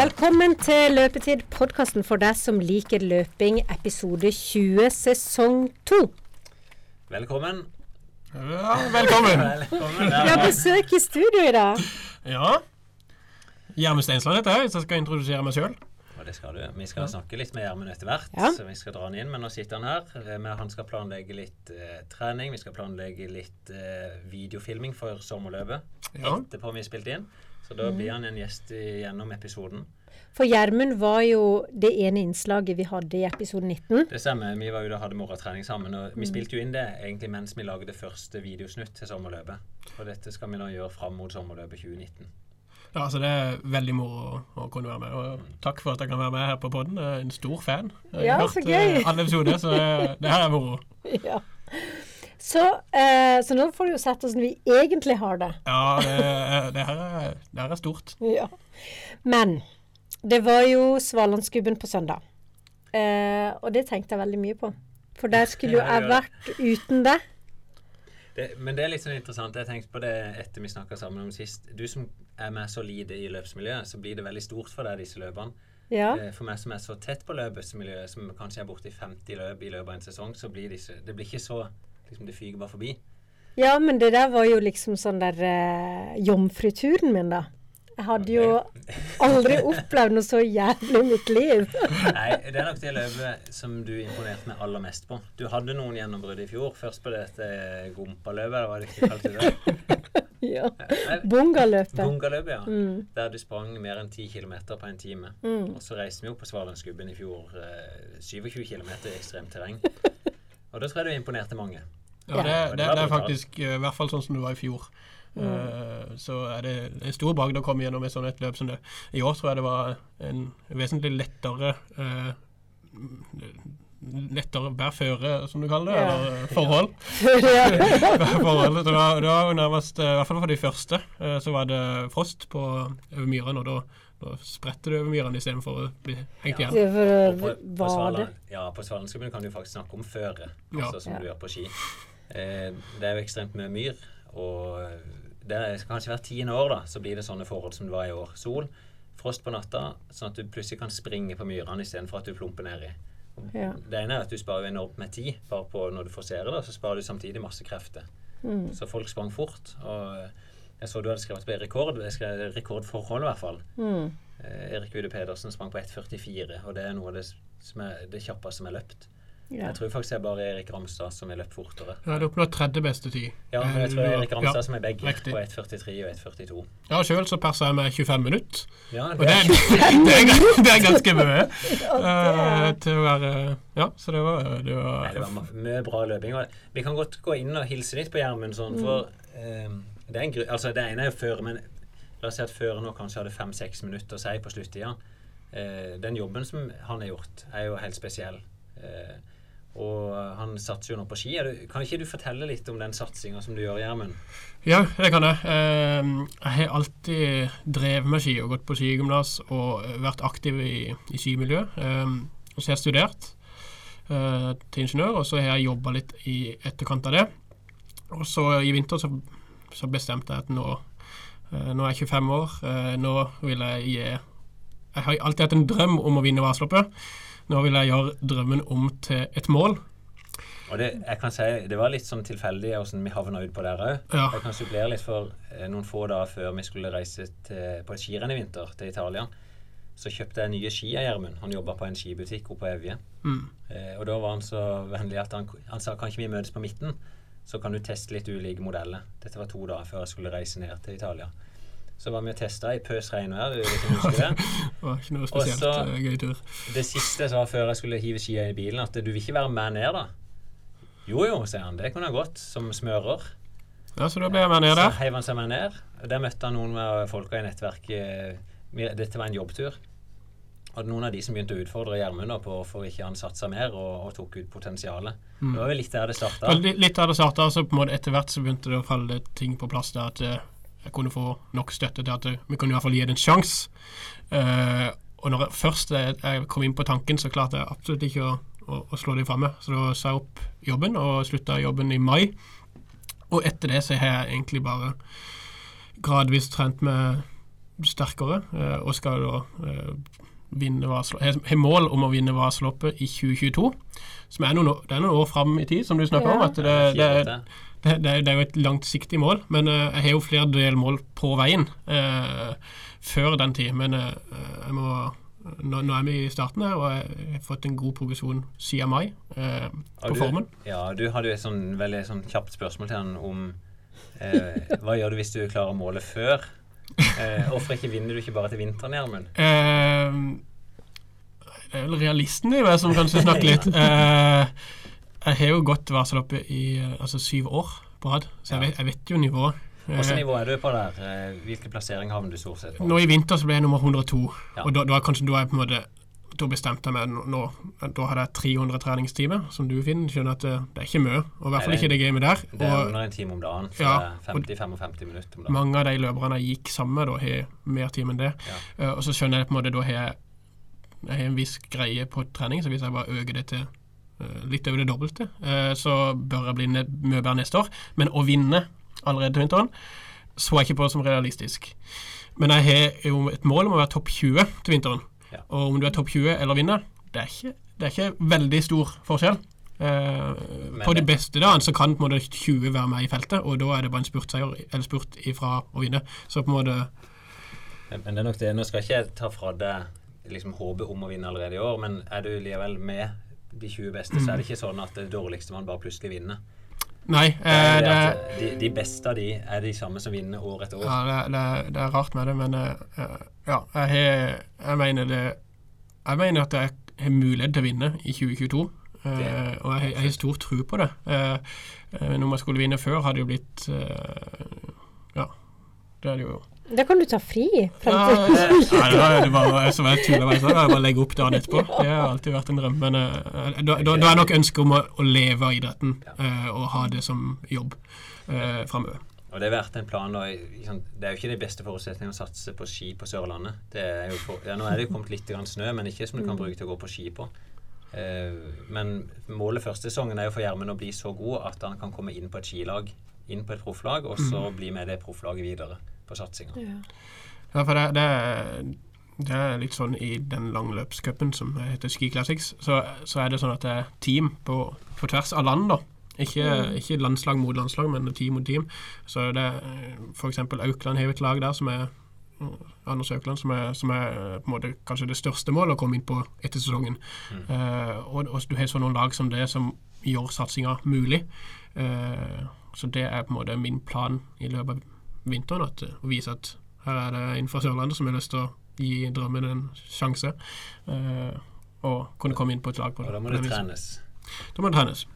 Velkommen til Løpetid, podkasten for deg som liker løping, episode 20, sesong 2. Velkommen. Ja, velkommen. Velkommen. Vi har besøk i studio i dag. Ja. Gjermund Steinsland heter jeg, så jeg skal introdusere meg sjøl. Og det skal du. Vi skal snakke litt med Gjermund etter hvert, Ja. så vi skal dra han inn. Men nå sitter han her. Eh, han skal planlegge litt eh, trening. Vi skal planlegge litt eh, videofilming for sommerløpet Ja. etterpå vi har spilt inn. Så da blir han en gjest gjennom episoden. For Gjermund var jo det ene innslaget vi hadde i episode 19. Det stemmer. Vi var jo da hadde morgentrening sammen. Og vi spilte jo inn det egentlig mens vi lagde første videosnutt til sommerløpet. Og dette skal vi nå gjøre fram mot sommerløpet 2019. Ja, altså Det er veldig moro å, kunne være med. Og takk for at jeg kan være med her på. Jeg er en stor fan. Jeg Ja, har så hørt gøy. eh, alle episoder, så det, det her er moro. Ja. Så, eh, så nå får du jo sett hvordan vi egentlig har det. Ja, det, det, her, er, det her er stort. Ja. Men det var jo Svalandsgubben på søndag. Eh, og det tenkte jeg veldig mye på. For der skulle jo jeg vært uten det. Det, men det er litt sånn interessant. Jeg tenkte på det etter vi snakka sammen om sist. Du som er med så lite i løpsmiljøet, så blir det veldig stort for deg, disse løpene. Ja. Eh, For meg som er så tett på løpsmiljøet, som kanskje er borte i 50 løp i løpet av en sesong, så blir disse Det blir ikke så liksom Det fyker bare forbi. ja, men det der var jo liksom sånn der eh, jomfruturen min, da. Jeg hadde jo aldri opplevd noe så jævlig i mitt liv. Nei, det er nok det løpet som du imponerte meg aller mest på. Du hadde noen gjennombrudd i fjor. Først på dette Gompa-løpet, eller hva det ikke kalte det? ja. Bungaløpet. Bungaløpet, ja. Mm. Der du sprang mer enn 10 km på en time. Mm. Og så reiste vi opp på Svalandsgubben i fjor. Eh, 27 km i ekstremt terreng. Og da tror jeg du imponerte mange. Ja, det, det, Det er faktisk eh, i hvert fall sånn som det var i fjor. Eh, så er det en stor bragd å komme gjennom et sånt et løp som det. I år tror jeg det var en vesentlig lettere eh, lettere bærføre, som du kaller det, Ja. eller forhold. ja. forhold. Det var, det var nærmest, eh, i hvert fall for de første, eh, så var det frost på over myrene, og da, da spredte det over myrene istedenfor å bli hengt igjen. Ja, på, på. Svaland, ja, på Svalandsgubben kan du faktisk snakke om føre, Ja. altså som Ja. du gjør på ski. Eh, det er jo ekstremt mye myr, og det er kanskje hvert tiende år da, så blir det sånne forhold som det var i år. Sol, frost på natta, sånn at du plutselig kan springe på myrene istedenfor at du plumper nedi. Ja. Det ene er at du sparer enormt med tid, bare på når du forserer det, så sparer du samtidig masse krefter. Mm. Så folk sprang fort, og jeg så du hadde skrevet på rekord, jeg skrev rekordforhold i hvert fall. Mm. Eh, Erik Ude Pedersen sprang på 1,44, og det er noe av det, som er, det kjappeste som er løpt. Ja. Jeg tror faktisk det er bare Erik Ramstad som har løpt fortere. Ja, Du har oppnådd tredje beste tid. Ja, men jeg tror det er Erik Ramstad ja, som er begge, riktig. på 1,43 og 1,42. Ja, sjøl så persa jeg med 25 minutter. Ja, Og det det, er, det, er, det er ganske mye Uh, til å være Ja, så det var, det var, nei, det var mye bra løping. Vi kan godt gå inn og hilse litt på Gjermund, sånn, for eh, det, er en gru altså, det ene er jo føre, men la oss si at føre nå kanskje hadde fem-seks minutter å si på sluttida. Uh, den jobben som han har gjort, er jo helt spesiell. Eh, og han satser jo nå på ski. Kan ikke du fortelle litt om den satsinga som du gjør, Gjermund? Ja, det kan jeg. Eh, jeg har alltid drevet med ski og gått på skigymnas og vært aktiv i, i skimiljøet. Og så har jeg studert eh, til ingeniør, og så har jeg jobba litt i etterkant av det. Og så i vinter så, så bestemte jeg at nå, eh, nå er jeg 25 år, eh, nå vil jeg gi Jeg har alltid hatt en drøm om å vinne Vasaloppet. Nå vil jeg gjøre drømmen om til et mål. Og det, jeg kan si, det var litt sånn tilfeldig hvordan vi havna ut på der òg. Ja. Jeg kan supplere litt for eh, noen få dager før vi skulle reise til, på et skirenn i vinter til Italia. Så kjøpte jeg nye ski av Gjermund. Han jobba på en skibutikk oppe på Evje. Mm. Eh, og da var han så vennlig at han, han sa kan ikke vi møtes på midten, så kan du teste litt ulike modeller. Dette var to dager før jeg skulle reise ned til Italia. Så var vi og testa i pøs regnvær. Det? Var ikke noe spesielt Også, eh, gøy tur. Det siste jeg sa før jeg skulle hive skia i bilen, at du vil ikke være med ned, da? Jo jo, sier han. Det kunne jeg godt. Som smører. Ja, så da ble jeg med ned Så der. heiv han seg med ned. Der møtte han noen av folka i nettverket. Dette var en jobbtur. Og noen av de som begynte å utfordre Gjermund på hvorfor ikke han satsa mer og, og tok ut potensialet. Det var vel litt der det starta. Litt der det starta, så på en måte etter hvert så begynte det å falle ting på plass der at eh, kunne få nok støtte til at eh, vi kunne i hvert fall gi det en sjanse. Uh, og når jeg først jeg, jeg kom inn på tanken, så klarte jeg absolutt ikke å, å, å slå det fra meg. Så da sa jeg opp jobben, og slutta jobben i mai. Og etter det så har jeg egentlig bare gradvis trent med sterkere uh, og skal da uh, vinne Vasaloppet Har mål om å vinne Vasaloppet i 2022. Som er noen, år- det er noen år fram i tid, som du snakker Ja. om. at det, det, det, det, det er jo et langsiktig mål, men eh, jeg har jo flere delmål på veien eh, før den tid. Men eh, jeg må nå, nå er vi i starten her, og jeg har fått en god progresjon siden mai eh, på du- formen. Ja, du hadde jo et sånn veldig sånn kjapt spørsmål til han om eh, hva gjør du hvis du klarer målet før? Eh, Hvorfor ikke vinner du ikke bare til vinteren, Gjermund? Eh, det er vel realisten i meg som kanskje snakker litt. Eh, jeg har jo gått Vasaloppet i eh, altså syv år på rad, så jeg vet, jeg vet jo nivået. Hvilket Eh, nivå er du på der? Hvilken plassering havner du stort sett på? Nå i vinter så ble jeg nummer 102, Ja. og da, da, kanskje, da jeg måte da bestemte jeg meg nå, Da hadde jeg 300 treningstimer, som du finner. Skjønner at det, det er ikke mye, og i hvert fall ikke det gamet der. Det er under en time om dagen. Ja, det er 50-55 minutter om dagen. mange av de løperne jeg gikk sammen med, da har mer tid enn det. Ja. Uh, og så skjønner jeg på en måte da har jeg, jeg har en viss greie på trening, så hvis jeg bare øker det til eh, litt over det dobbelte, eh, så bør jeg bli mye bedre neste år. Men å vinne allerede til vinteren så jeg ikke på som realistisk. Men jeg har jo et mål om å være topp 20 til vinteren. Ja. Og om du er topp 20 eller vinner, det er ikke, det er ikke veldig stor forskjell. Eh, på de beste dagene så kan på en måte 20 være med i feltet, og da er det bare en spurtseier eller spurt ifra å vinne. Så på en måte Men det er nok det. Nå skal jeg ikke ta fra deg liksom, håpet om å vinne allerede i år, men er du likevel med de 20 beste, så er det ikke sånn at det dårligste man bare plutselig vinner. Nei, eh, det det, de, de beste av de er de samme som vinner år etter år. ja, det, det, det er rart med det, men eh, eh, ja, jeg, har, jeg mener det Jeg mener at jeg har mulighet til å vinne i 2022. Uh, og jeg, jeg har stor tro på det. Uh, eh, når man skulle vinne før, hadde det jo blitt eh, Ja, det er det jo Da kan du ta fri. Ja, det var det var som jeg tuller med. så bare legge opp dagen etterpå. Det har alltid vært en drøm. Men eh, da, da, da er nok ønsket om å, å leve av idretten eh, og ha det som jobb uh, framover. Og det har vært en plan og Det er jo ikke de beste forutsetningene å satse på ski på Sørlandet. Det er jo for, ja, nå er det jo kommet litt grann snø, men ikke som du kan bruke til å gå på ski på. Eh, men målet første sesongen er jo for Gjermund å bli så god at han kan komme inn på et skilag, inn på et profflag, og så bli med det profflaget videre på satsinga. Ja. Ja, for det, det, er, det er litt sånn i den langløpscupen som heter Ski Classics, så, så er det sånn at det er team på, på tvers av land, da. Ikke, ikke landslag mot landslag, men team mot team. Så det er f.eks. Aukland har et lag der som er Anders Aukland, som er, som er på en måte kanskje det største målet å komme inn på etter sesongen. Eh, og, og du har sånne noen lag som det som gjør satsinga mulig. Uh, så det er på en måte min plan i løpet av vinteren. At, og vise at her er det en fra Sørlandet som har lyst til å gi drømmen en sjanse. Uh, og kunne komme inn på et lag. på Og da må det trenes. Da må det trenes.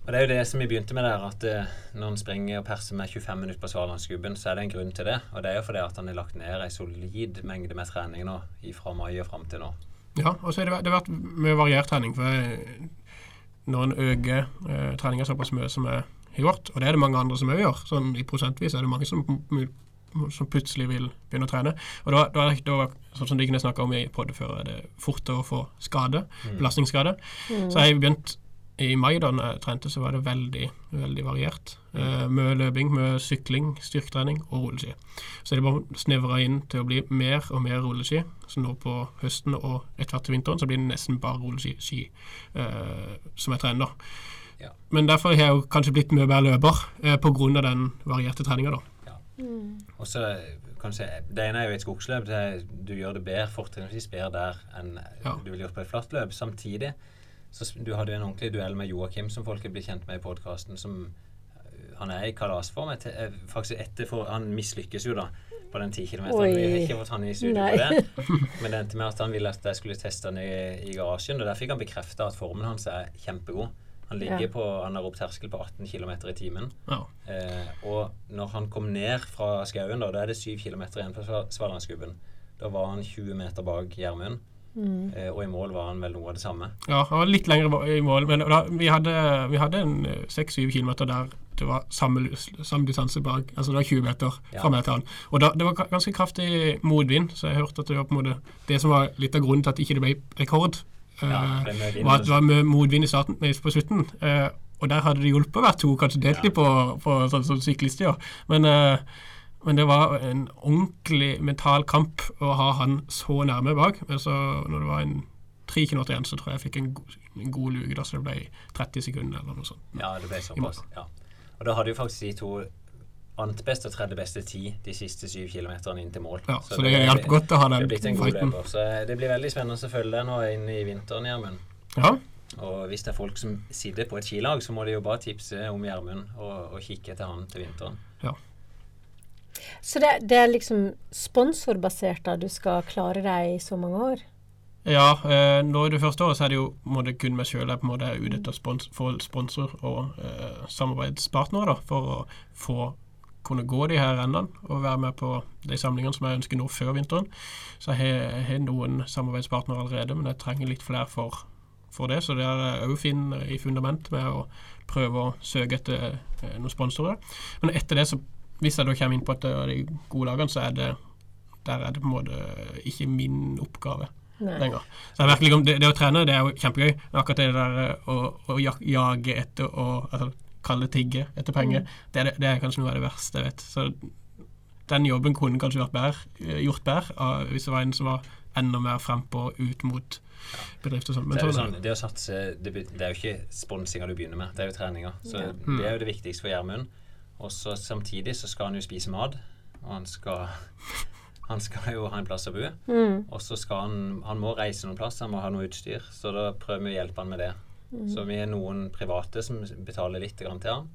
Og det er jo det som vi begynte med der, at eh, når en springer og perser med 25 minutter på Svalandsgubben, så er det en grunn til det. Og det er jo fordi at han har lagt ned ei solid mengde med trening nå, fra mai og fram til nå. Ja, og så har det, det vært mye variert trening. For når en øker eh, treninga såpass mye som har gjort, og det er det mange andre som òg gjør, sånn i prosentvis er det mange som, som plutselig vil begynne å trene. Og da, da, er det- da sånn som de kunne snakke om i podde før, er det fortere å få skade, belastningsskade. Så jeg begynte begynt i mai, da når jeg trente, så var det veldig veldig variert. Eh, mye løping, mye sykling, styrketrening og rulleski. Så det bare snevra inn til å bli mer og mer rulleski. Så nå på høsten og etter hvert til vinteren så blir det nesten bare rulleski eh, som jeg trener. da. Ja. Men derfor har jeg jo kanskje blitt mye bedre løper eh, pga. den varierte treninga. da. Og så kan du si, Det ene er jo et skogsløp. Det er, du gjør det bedre, fortrinnsvis bedre der enn Ja. du ville gjort på et flatt løp. Samtidig så Du hadde jo en ordentlig duell med Joakim, som folk er blitt kjent med i podkasten. Som øh, Han er i kalasform. eh, Faktisk etter for Han mislykkes jo, da, på den ti kilometeren. Vi har ikke fått han i studio Nei. på det. Men det endte med at han ville at jeg skulle teste han i, i garasjen. Og der fikk han bekrefta at formen hans er kjempegod. Han ligger Ja. på anarob terskel på 18 km i timen. Ja. Eh, og når han kom ned fra skauen, da, da er det 7 km igjen på Sva- Svalandsgubben. Da var han 20 meter bak Gjermund, Mm. eh, og i mål var han vel noe av det samme. Ja, han var litt lenger i mål, men da, vi hadde, vi hadde en seks-syv kilometer der det var samme, samme distanse bak. Altså det var 20 meter Ja. fra meg til han. Og da, det var ganske kraftig motvind, så jeg hørte at det var på en måte det som var litt av grunnen til at ikke det ble rekord. Ja, eh, var at det var motvind i starten, nei, på slutten. eh, og der hadde det hjulpet å være to, kanskje delt litt på, på sånn sånn syklister. Men, eh, Men det var en ordentlig mental kamp å ha han så nærme bak. Men så når det var en tre kilometer igjen, så tror jeg jeg fikk en, go en god luke, da, så det ble 30 sekunder eller noe sånt. Ja, det ble såpass. Ja. Og da hadde jo faktisk de to ant best og tredje beste tid de siste syv kilometerne inn til mål. Ja, så, det, hjalp godt å ha den fighten. Så det blir veldig spennende å følge deg nå inn i vinteren, Gjermund. Ja, Og hvis det er folk som sitter på et skilag, så må de jo bare tipse om Gjermund og, og kikke etter han til vinteren. Så det, det er liksom sponsorbasert da du skal klare deg i så mange år? ja eh, nå i det første året så er det jo må det kun meg sjøl jeg på en måte er ute etter spons få sponsor og eh, samarbeidspartnere da, for å få kunne gå de her rennene og være med på de samlingene som jeg ønsker nå før vinteren. Så jeg har- noen samarbeidspartnere allerede, men jeg trenger litt flere for, for det. Så det er òg fin i fundament med å prøve å søke etter eh, noen sponsorer. Men etter det, så hvis jeg da kommer inn på et av de gode lagene, så er det der er det på en måte ikke min oppgave lenger. Så virkelig, det, det å trene det er jo kjempegøy, men akkurat det der eh, å, å jage etter og altså, kalle det tigge etter penger, det, er det, det er kanskje noe av det verste jeg vet. Så den jobben kunne kanskje vært bedre, eh, gjort bedre hvis det var en som var enda mer frempå ut mot bedrifter sånn. Så Men er det, sånn, sånn, det å satse det, det er jo ikke sponsinga du begynner med, det er jo treninga. Så Ja. Mm. det er jo det viktigste for Gjermund. Og så samtidig så skal han jo spise mat, og han skal han skal jo ha en plass å bo. Mm. Og så skal han Han må reise noen plass, han må ha noe utstyr. Så da prøver vi å hjelpe han med det. Så vi er noen private som betaler litt grann til han.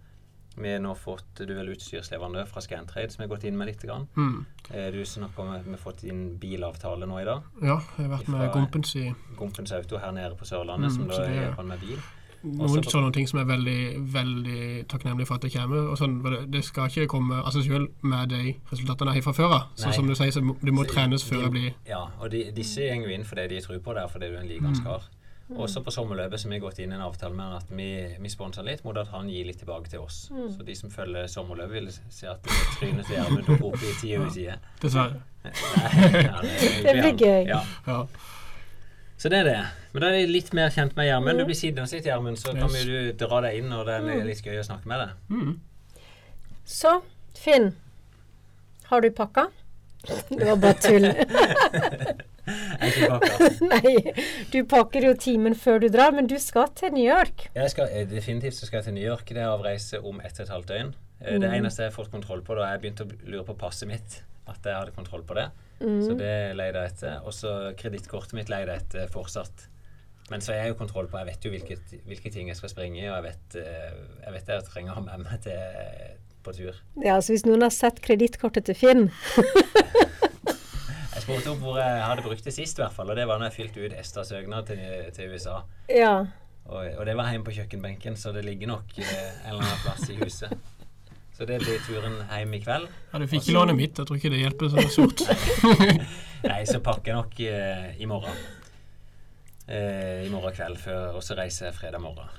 Vi har nå fått du vel utstyrsleverandør fra Scantrade som har gått inn med litt. Grann. mm, Eh, Du snakker om at vi har fått inn bilavtale nå i dag. ja, jeg har vært med Gompens i Gompens Auto her nede på Sørlandet, Mm, som da er- hjelper med bil. noen Også på- sånne ting som er veldig veldig takknemlig for at det kommer. og sånn, det, skal ikke komme av seg selv med de resultatene jeg har fra før av. Så som du sier, så det må Så trenes de- før jeg blir Ja, og de, disse går jo inn fordi de tror på det, fordi du er en likandes kar. Også på sommerløpet så har vi gått inn i en avtale med han at vi, vi sponser litt mot at han gir litt tilbake til oss. Så de som følger sommerløpet, vil se at trynet til Gjermund dukker opp i tide ut side. Dessverre. Det blir gøy. Ja. Ja. Så det er det. Men da er jeg litt mer kjent med Gjermund. Du blir siden av sitt, Gjermund, så kan Yes. vi du dra deg inn når det er litt gøy å snakke med deg. Mm. Så, Finn. Har du pakka? Det var bare tull. Nei, du pakker jo timen før du drar, men du skal til New York. Jeg skal, eh, definitivt så skal jeg til New York. Det er avreise om ett og et halvt døgn. Mm. Det eneste jeg har fått kontroll på, da jeg begynte å lure på passet mitt, at jeg hadde kontroll på det. Så det leide jeg etter. Og så kredittkortet mitt leide jeg etter fortsatt. Men så har jeg jo kontroll på Jeg vet jo hvilket, hvilke ting jeg skal springe i, og jeg vet, eh, jeg vet det jeg trenger å ha med meg til, på tur. Ja, så hvis noen har sett kredittkortet til Finn Jeg spurte opp hvor jeg hadde brukt det sist, i hvert fall, og det var når jeg fylte ut ESTA-søknad til, til USA. Ja. Og, og det var hjemme på kjøkkenbenken, så det ligger nok eh, en eller annen plass i huset. Så det blir turen hjem i kveld. ja, du fikk ikke låne mitt. Jeg tror ikke det hjelper så sort. Nei, så pakker jeg nok eh, i morgen. Eh, I morgen kveld, før, og så reiser jeg fredag morgen.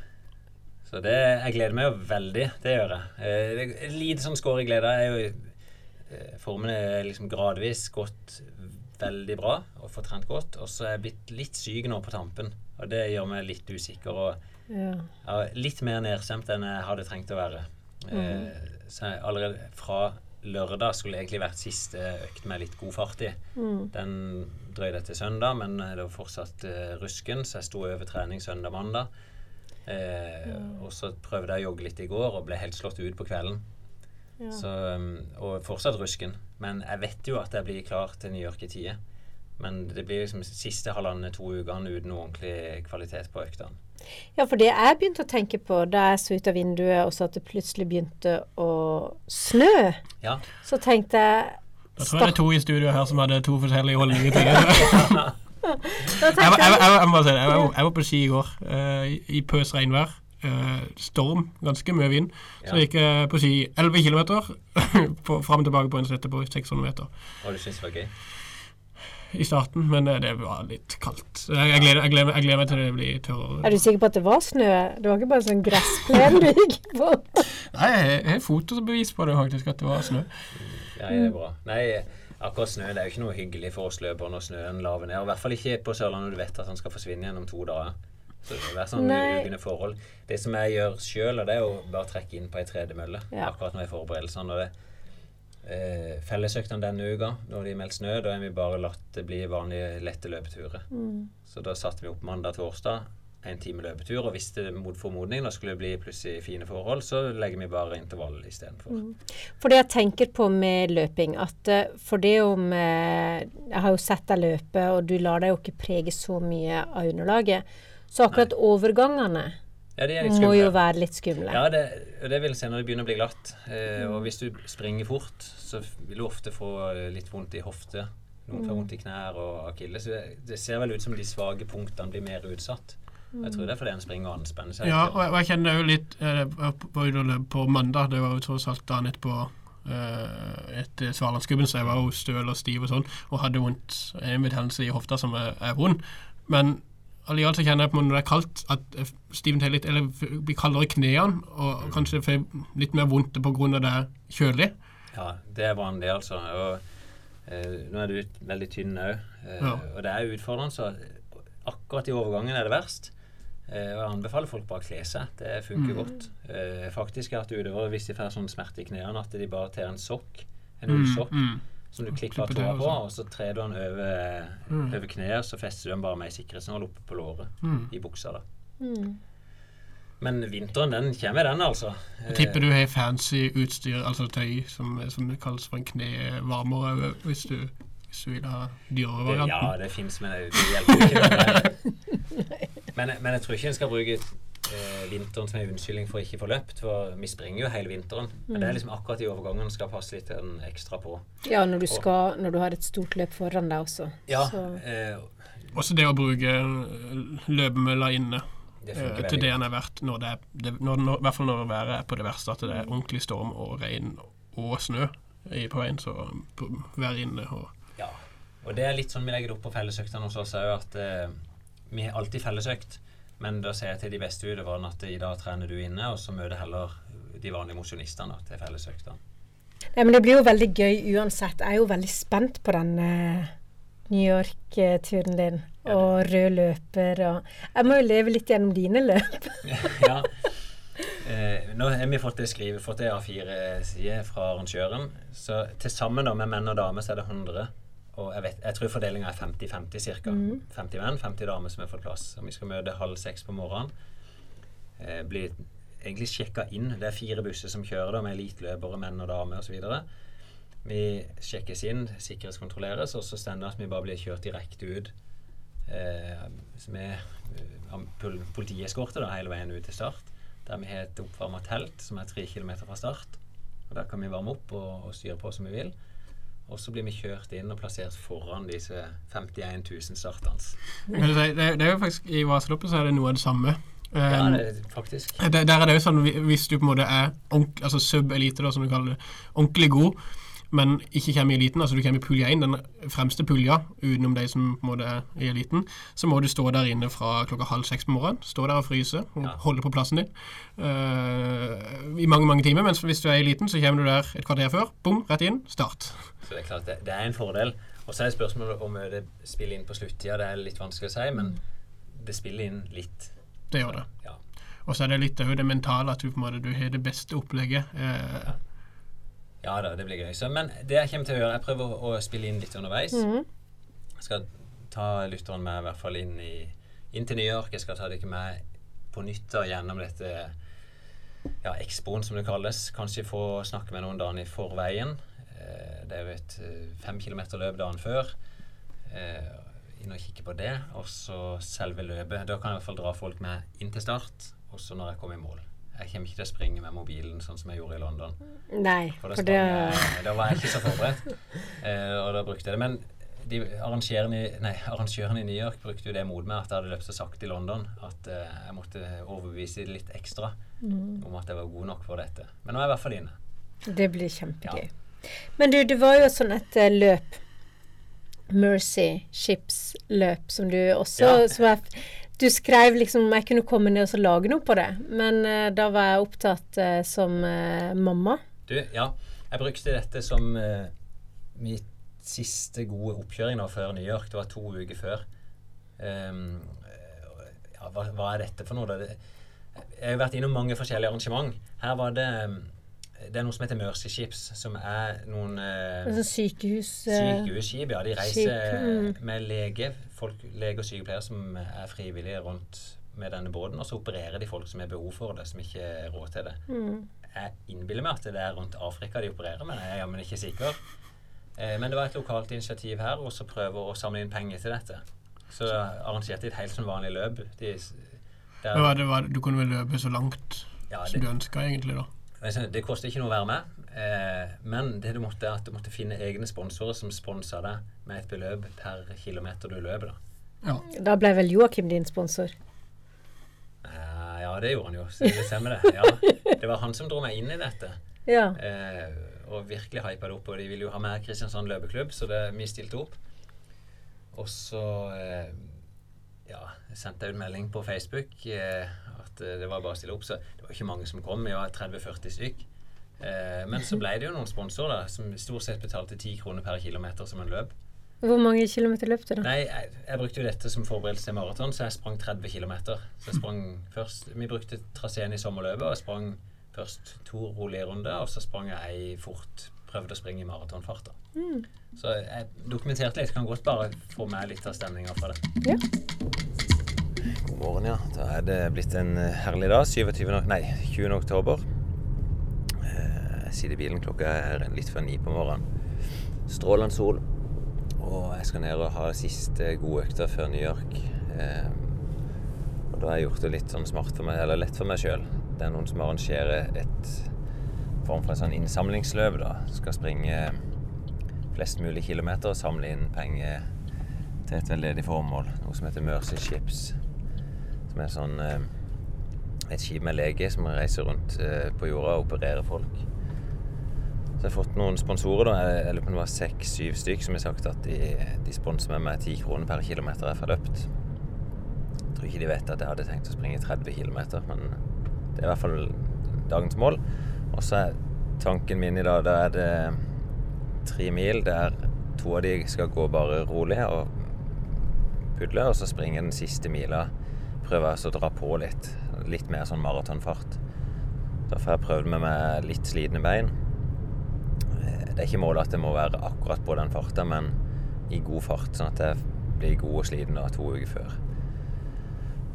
Så det, jeg gleder meg jo veldig. Det gjør jeg. Eh, det et lite sånn skår i glede. Jeg er jo, formen er liksom gradvis gått veldig bra og fortrent godt. Og så er jeg blitt litt syk nå på tampen, og det gjør meg litt usikker. og ja. ja, litt mer nedstemt enn jeg hadde trengt å være. Eh, så jeg allerede fra lørdag skulle egentlig vært siste økt med litt god fart i. Den drøyde til søndag, men det var fortsatt eh, rusken, så jeg sto over trening søndag-mandag. Eh, Og så prøvde jeg å jogge litt i går og ble helt slått ut på kvelden. Ja. Så, um, og fortsatt rusken. Men jeg vet jo at jeg blir klar til New York i tide. Men det blir liksom siste halvannen to ukene uten noe ordentlig kvalitet på øktene. Ja, for det jeg begynte å tenke på da jeg så ut av vinduet og så at det plutselig begynte å snø, Ja, så tenkte jeg Da tror jeg det er to i studio her som hadde to forskjellige holdninger til det. Jeg, var- jeg, jeg, jeg, jeg, må bare si det. Jeg, var, på ski i går eh, i pøs regnvær. Eh, storm, ganske mye vind. Så Ja. gikk jeg på ski 11 km fram og tilbake på en slette på 600 meter og du syns det var gøy? i starten, men eh, det var litt kaldt. Jeg, jeg, gleder, jeg, gleder, jeg gleder meg til det blir tørrere. er du sikker på at det var snø? Det var ikke bare sånn gressplen du gikk på? Nei, jeg har fotobevis på det faktisk, at det var snø. Ja, det er bra. Nei, akkurat snø det er jo ikke noe hyggelig for oss løpere når snøen laver ned. Og I hvert fall ikke på Sørlandet når du vet at den skal forsvinne gjennom to dager. Så det må være sånn Nei. forhold. Det som jeg gjør sjøl, det er å bare trekke inn på ei tredemølle Ja. akkurat når jeg forbereder sånn. Og det, eh, fellesøktene denne uka, når de meldt snø, da har vi bare latt det bli vanlige lette løpeturer. Mm. Så da satte vi opp mandag-torsdag en time løpetur, og hvis det mot formodning da skulle det bli plutselig fine forhold, så legger vi bare intervall istedenfor. Mm. For det jeg tenker på med løping, at eh, for det om Jeg har jo sett deg løpe, og du lar deg jo ikke prege så mye av underlaget. Så akkurat overgangene Ja, er må jo være litt skumle. Ja, det, det vil si når det begynner å bli glatt. Eh, og hvis du springer fort, så vil du ofte få eh, litt vondt i hofte. Noen får vondt i knær og akilles. Så Det, det ser vel ut som de svake punktene blir mer utsatt. Jeg tror det er fordi en springer og anspenner seg. Ja, og jeg, og jeg kjenner jo litt eh, løp på mandag. Det var jo tross alt dagen etterpå eh, etter Svalandsgubben, så jeg var jo støl og stiv og sånn, og hadde vondt en betennelse i hofta som er, er vond. Men allikevel så kjenner jeg på når det er kaldt, at jeg stivner til litt, eller blir kaldere i knærne, og kanskje får litt mer vondt av det er kjølig. Ja, det er vanlig, altså. Og, eh, nå er du veldig tynn òg, eh, Ja. og det er utfordrende. Så akkurat i overgangen er det verst. Eh, og jeg anbefaler folk bare å kle seg. Det funker Mm. godt. Eh, faktisk er at utøvere hvis de får sånn smerte i knærne, at de bare tar en sokk, en Mm, ullsokk, mm. Som du Klipper tåa på, sånn. og så trer du den over, Mm. over kneet, så fester du den bare med ei sikkerhetsnål oppe på låret Mm. i buksa. da. Mm. Men vinteren, den kommer, den, altså. Eh, Jeg tipper du har fancy utstyr, altså tøy, som, som det kalles for en knevarmer, hvis du, hvis du vil ha dyrevarianten. ja, det fins, men det, det hjelper ikke. Men, men jeg tror ikke en skal bruke eh, vinteren som en unnskyldning for ikke å få løpt. For vi springer jo hele vinteren. Men det er liksom akkurat i overgangen skal passe litt en ekstra på. Ja, når du, skal, når du har et stort løp foran deg også. Ja, Så, eh, Også det å bruke eh, løpemølla inne det eh, til det den er verdt, når det er, det, når, når, i hvert fall når været er på det verste, at det er ordentlig storm og regn og snø i, på veien, så vær inne og Ja. Og det er litt sånn vi legger det opp på fellesøktene hos oss òg, at eh, vi har alltid fellesøkt. Men da sier jeg til de beste utøverne at i dag trener du inne, og så møter heller de vanlige mosjonistene til fellesøktene. Nei, men det blir jo veldig gøy uansett. Jeg er jo veldig spent på den eh, New York-turen din. Ja, Og rød løper og Jeg må jo leve litt gjennom dine løp. ja. Eh, nå har vi fått det skrivet, fått det A4-side fra arrangøren. Så til sammen da, med menn og damer så er det 100. Og jeg, vet, jeg tror fordelinga er 50-50 ca. 50 menn, 50 damer som har fått plass. Og vi skal møte halv seks på morgenen. Eh, bli egentlig sjekka inn. Det er fire busser som kjører da, med elitløpere, menn og damer osv. Vi sjekkes inn, sikkerhetskontrolleres, og så stender det at vi bare blir kjørt direkte ut eh, med eh, pol- politieskorte da, hele veien ut til start. Der vi har et oppvarma telt som er tre kilometer fra start. Og Der kan vi varme opp og, og styre på som vi vil. Og så blir vi kjørt inn og plassert foran disse 51 000 startende. Det, det, det er jo faktisk I Vasaloppet så er det noe av det samme. Ja, Um, det faktisk. der, der er det jo sånn hvis du på en måte er altså sub-elite, som du kaller det, ordentlig god, men ikke kommer i eliten, altså du kommer i pulje 1, den fremste pulja, utenom de som på en måte er i eliten, så må du stå der inne fra klokka halv seks på morgenen. Stå der og fryse og Ja. holde på plassen din uh, i mange mange timer. Mens hvis du er i eliten, så kommer du der et kvarter før. Bom, rett inn. Start. Så det er klart, det, det er en fordel. Og så er spørsmålet om det spiller inn på sluttida. Det er litt vanskelig å si, men det spiller inn litt. Det gjør det. Ja. Og så er det litt av det mentale, at du på en måte du har det beste opplegget. Uh, Ja da, det blir gøy. Så, men det jeg kommer til å gjøre, jeg prøver å, å spille inn litt underveis. Mm. Jeg skal ta lytteren med i hvert fall inn, i, inn til New York. Jeg skal ta dere med på nytt da, gjennom dette ja, Expoen, som det kalles. Kanskje få snakke med noen dagen i forveien. Eh, det er jo et eh, fem kilometer løp dagen før. Eh, inn og kikke på det. Og så selve løpet. Da kan jeg i hvert fall dra folk med inn til start, også når jeg kommer i mål. Jeg kommer ikke til å springe med mobilen sånn som jeg gjorde i London. Nei, For da, for det jeg, da var jeg ikke så forberedt. Eh, og da brukte jeg det. Men de arrangørene i, nei, arrangørene i New York brukte jo det mot meg at jeg hadde løpt så sakte i London at eh, jeg måtte overbevise dem litt ekstra om at jeg var god nok for dette. Men nå er jeg i hvert fall inne. Det blir kjempegøy. Men du, det var jo sånn et eh, løp Mercy Ships-løp som du også Ja. som jeg, Du skrev liksom om jeg kunne komme ned og lage noe på det, men uh, da var jeg opptatt uh, som uh, mamma. Du, ja. Jeg brukte dette som uh, mitt siste gode oppkjøring nå før New York. Det var to uker før. Um, ja, hva, hva er dette for noe? da? Jeg har vært innom mange forskjellige arrangement. Her var det det er noe som heter Mercy Ships, som er noen eh, Altså sykehus eh, sykehusskip. Ja, de reiser mm. med lege, folk, lege og sykepleiere som er frivillige rundt med denne båten, og så opererer de folk som har behov for det, som ikke har råd til det. mm. Jeg innbiller meg at det er rundt Afrika de opererer, men jeg er jammen ikke sikker. Eh, men det var et lokalt initiativ her, og så prøve å samle inn penger til dette. Så arrangerte de et helt sånn vanlig løp. De, der, Men var det, var det, du kunne vel løpe så langt ja, som du ønska, egentlig, da? Det koster ikke noe å være med, eh, men det du måtte, at du måtte finne egne sponsorer som sponsa deg med et beløp per kilometer du løper. da. Ja. Da ble vel Joakim din sponsor? Eh, ja, det gjorde han jo. Så det stemmer det. Ja, det var han som dro meg inn i dette. Ja. Eh, og virkelig hypa det opp. Og de ville jo ha med Kristiansand løpeklubb, så det, vi stilte opp. Og så eh, ja, jeg sendte ut melding på Facebook eh, at eh, det var bare å stille opp. Så det var ikke mange som kom. Vi var 30-40 stykk. Eh, men så ble det jo noen sponsorer som stort sett betalte 10 kroner per kilometer som en løp. Hvor mange kilometer løp du, da? Nei, jeg, jeg brukte jo dette som forberedelse til maraton, så jeg sprang 30 km. Så jeg sprang først Vi brukte traseen i sommerløpet, og jeg sprang først to rolige runder, og så sprang jeg ei fort. Prøvde å springe i maratonfart. Mm. Så jeg dokumenterte litt. Kan godt bare få med litt av stemninga fra det. Ja. God morgen, ja. Da er det blitt en eh, herlig dag. 27. Nei, 20. oktober. Eh, Jeg sitter i bilen klokka er litt før ni på morgenen. Strålende sol. Og jeg skal ned og ha siste gode økta før New York. Eh, og da har jeg gjort det litt sånn smart for meg, eller lett for meg sjøl. Det er noen som arrangerer et form for en sånn innsamlingsløp. da. Skal springe flest mulig kilometer og samle inn penger til et veldedig formål. Noe som heter Mercy Ships. Som er sånn eh, et skip med lege som reiser rundt eh, på jorda og opererer folk. Så jeg har fått noen sponsorer. da, Jeg lurer på om det var seks-syv stykk som har sagt at de, de sponser meg med ti kroner per kilometer jeg får løpt. Jeg tror ikke de vet at jeg hadde tenkt å springe 30 km, men det er i hvert fall dagens mål. Og så er tanken min i dag Da er det tre mil der to av de skal gå bare rolig og pudle, og så springer den siste mila. Prøver å dra på litt. Litt mer sånn maratonfart. Da får jeg prøvd med meg litt slitne bein. Det er ikke målet at det må være akkurat på den farta, men i god fart, sånn at jeg blir god og sliten to uker før.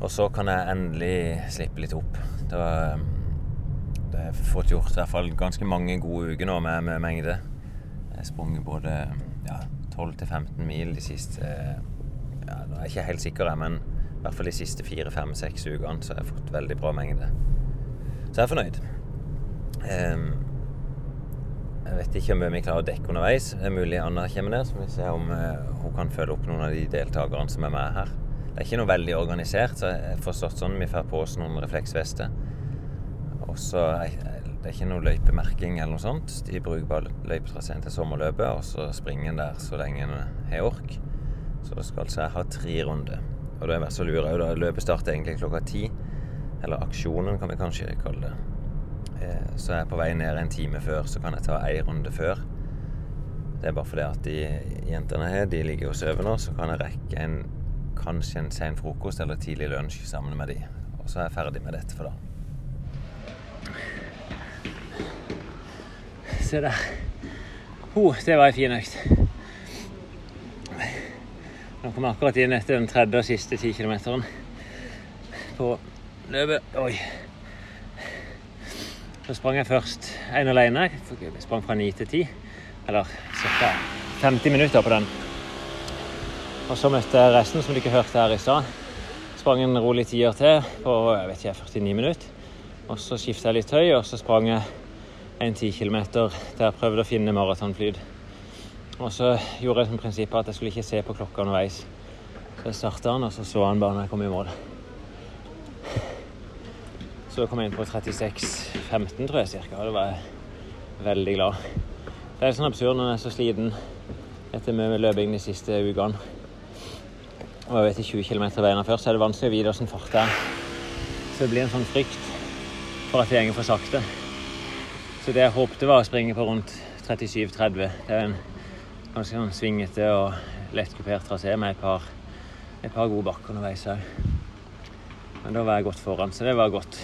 Og så kan jeg endelig slippe litt opp. Da, da har fått gjort i hvert fall ganske mange gode uker nå med, med mengde. Jeg har sprunget både ja, 12-15 mil de siste ja, Nå er jeg ikke helt sikker, men i hvert fall de siste fire-fem-seks ukene så har jeg fått veldig bra mengde. Så jeg er fornøyd. Um, jeg vet ikke om vi klarer å dekke underveis. Det er mulig Anna kommer ned, så vi ser om uh, hun kan følge opp noen av de deltakerne som er med her. Det er ikke noe veldig organisert, så jeg forstått sånn. Vi får på oss noen refleksvester. Og så er det er ikke noe løypemerking eller noe sånt. De bruker bare løypetraseen til sommerløpet, og så springer en der så lenge en har ork. Så da skal altså ha tre runder. Og da er jeg så lurer òg, da. Løpet starter egentlig klokka ti. Eller aksjonen, kan vi kanskje kalle det. Så Så er jeg på vei ned en time før, så kan jeg ta ei runde før. Det er bare fordi at de jentene her, de ligger og sover nå, så kan jeg rekke en kanskje en sen frokost eller tidlig lunsj sammen med de. Og så er jeg ferdig med dette for da. Se der. Oh, det var ei fin økt. Nå kom jeg akkurat inn etter den tredje og siste ti kilometeren på løpet. Oi. Så sprang jeg først en alene. Jeg sprang fra ni til ti. Eller ca. 50 minutter på den. Og så møtte jeg resten, som du ikke hørte her i stad. Sprang en rolig tier til på jeg vet ikke, 49 minutter. Og så skifta jeg litt høy, og så sprang jeg en 10 km der jeg prøvde å finne maratonflyd. Og så gjorde jeg som prinsipp at jeg skulle ikke se på klokka underveis. Så jeg starta den, og så så han bare når jeg kom i mål. Så kom jeg inn på 36,15 tror jeg cirka, og da var jeg veldig glad. Det er sånn absurd når jeg er så sliten etter mye løping de siste ukene. Og jeg vet ikke 20 km veien før, så er det vanskelig å vite hvordan fart det er. Så det blir en sånn frykt for at det går for sakte. Så det jeg håpte var å springe på rundt 37-30. Det er en ganske sånn svingete og lett kupert trasé med et par, et par gode bakker underveis òg. Men da var jeg godt foran, så det var godt.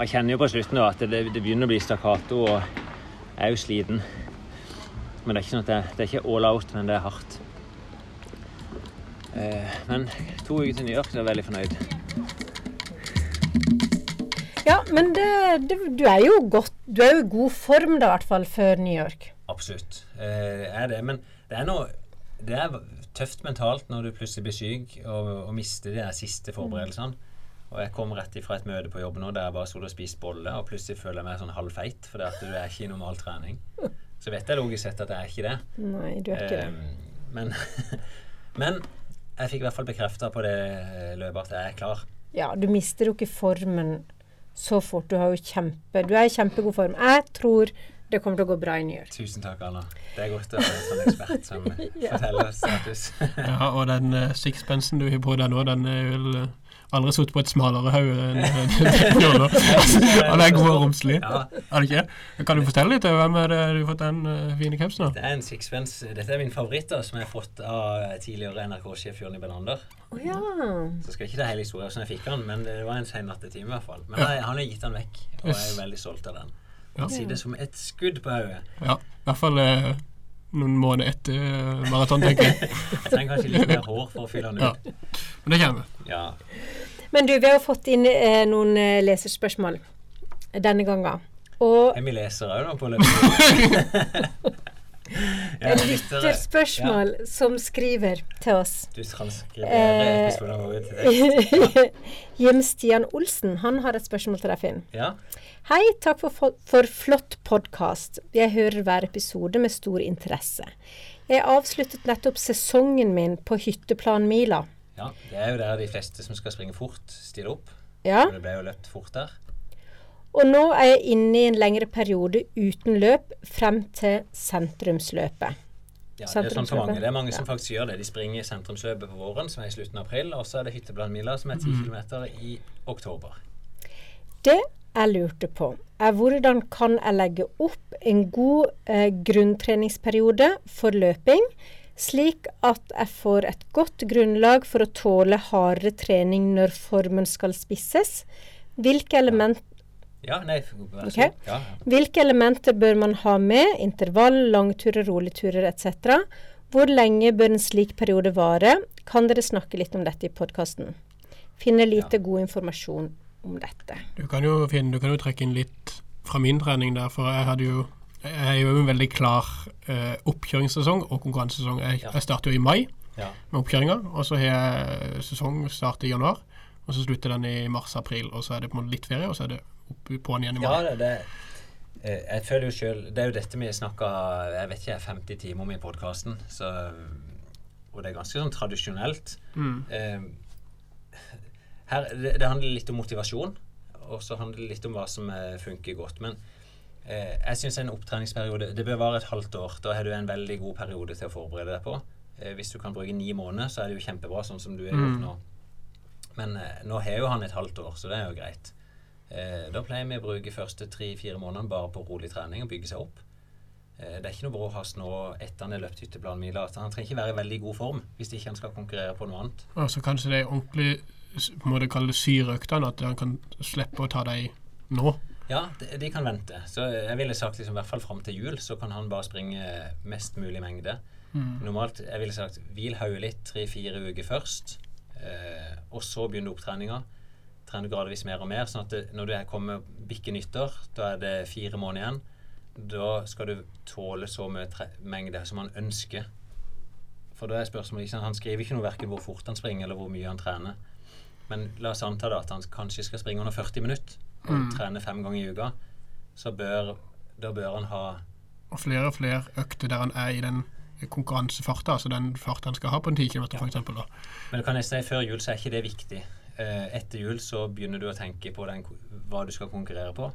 Jeg kjenner jo på slutten da at det, det begynner å bli stakkato, og jeg er jo sliten. Men det er ikke sånn det, det er ikke all out, men det er hardt. Eh, men to uker til New York, så er jeg veldig fornøyd. Men det, det, du er jo godt Du er jo i god form da, i hvert fall, før New York. Absolutt. Eh, er det. Men det er noe Det er tøft mentalt når du plutselig blir syk og, og mister de siste forberedelsene. Og jeg kom rett ifra et møte på jobb nå der jeg bare skulle og spiste bolle, og plutselig føler jeg meg sånn halvfeit fordi at du er ikke i normal trening. Så vet jeg logisk sett at jeg er ikke det. Nei, du er ikke det. Eh, men, men jeg fikk i hvert fall bekrefta på det løpet at jeg er klar. Ja, du mister jo ikke formen så fort. Du, har jo kjempe, du er i kjempegod form. Jeg tror det kommer til å gå bra i New York. Tusen takk, Anna. Det er godt å ha en sånn ekspert som forteller status. Ja, og den uh, sixpensen du har på deg nå, den er vel uh, aldri sittet på et smalere hode enn uh, Han er god og romslig. Ja, Er det ikke? Kan du fortelle litt? uh, Hvem er det du har fått den uh, fine capsen av? det er en sixpence. Dette er min favoritt, da, som jeg har fått av tidligere NRK-sjef Jonny Benander. Oh, ja. Så skal ikke det hele historien hvordan jeg fikk den, men det var en sen nattetime i hvert fall. Men jeg, han har gitt den vekk, og jeg er veldig stolt av den. Ja. Sier det som et skudd på hodet. Ja, i hvert fall uh, noen måneder etter uh, maraton, tenker jeg. Jeg trenger kanskje litt mer hår for å fylle den Ja. ut. Men det kommer. Ja. Men du, vi har fått inn eh, noen eh, leserspørsmål denne gangen. Og Er vi lesere òg da, på løpet? Ja, lyttere. lytterspørsmål som skriver til oss. Du transkriberer skrive episoden vår til tekst. Jim Stian Olsen han har et spørsmål til deg, Finn. Ja. Hei, takk for, for, flott podkast. Jeg hører hver episode med stor interesse. Jeg avsluttet nettopp sesongen min på hytteplanmila. ja. Det er jo der de fleste som skal springe fort, stiller opp. Ja, det ble jo løpt fort der. Og nå er jeg inne i en lengre periode uten løp frem til sentrumsløpet. Ja, det er sånn for mange. Det er mange som Ja. faktisk gjør det. De springer i sentrumsløpet på våren, som er i slutten av april, og så er det Hytteblandmila, som er 10 km i oktober. Det jeg lurte på, er hvordan kan jeg legge opp en god eh, grunntreningsperiode for løping, slik at jeg får et godt grunnlag for å tåle hardere trening når formen skal spisses. Hvilke, element, Ja, nei, så Ja, ja. hvilke elementer bør man ha med? Intervall, langturer, roligturer etc. Hvor lenge bør en slik periode vare? Kan dere snakke litt om dette i podkasten? Finner lite god informasjon om dette. Du kan jo finne, du kan jo trekke inn litt fra min trening der, for jeg hadde jo jeg er jo en veldig klar eh, oppkjøringssesong og konkurransesesong. Jeg, Ja. jeg starter jo i mai Ja. med oppkjøringa, og så har jeg sesongstart i januar. Og så slutter den i mars-april, og så er det på en måte litt ferie, og så er det opp på'n igjen i morgen. Ja, det, det eh, Jeg føler jo sjøl Det er jo dette vi snakka jeg vet ikke, 50 timer om i podkasten. Og det er ganske sånn tradisjonelt. Mm. Eh, her, det, det handler litt om motivasjon, og så handler det litt om hva som eh, funker godt. Men eh, jeg syns en opptreningsperiode Det bør vare et halvt år. Da har du en veldig god periode til å forberede deg på. Eh, hvis du kan bruke ni måneder, så er det jo kjempebra, sånn som du er gjort Mm. nå. Men eh, nå har jo han et halvt år, så det er jo greit. Eh, da pleier vi å bruke første tre-fire månedene bare på rolig trening og bygge seg opp. Eh, det er ikke noe bråhast nå etter han har løpt hytteplanmila. Han trenger ikke være i veldig god form hvis ikke han skal konkurrere på noe annet. Og så kanskje det er ordentlig må det kalle syreøktene, at han kan slippe å ta dem nå. Ja, de, de kan vente. Så jeg ville sagt liksom, i hvert fall fram til jul, så kan han bare springe mest mulig mengde. Mm. Normalt jeg ville sagt hvil hodet litt tre-fire uker først, eh, og så begynne opptreninga. Trene gradvis mer og mer, sånn at det, når du er kommer bikke nyttår, da er det fire måneder igjen. Da skal du tåle så mye mengde som han ønsker. For da er spørsmålet sant? Han skriver ikke noe verken hvor fort han springer eller hvor mye han trener. Men la oss anta da at han kanskje skal springe under 40 minutter og Mm. trene fem ganger i uka. Så bør, da bør han ha Og flere og flere økter der han er i den konkurransefarta, altså den farta han skal ha på en 10 km Ja. f.eks. Men kan jeg si før jul så er ikke det viktig. Eh, etter jul så begynner du å tenke på den, hva du skal konkurrere på.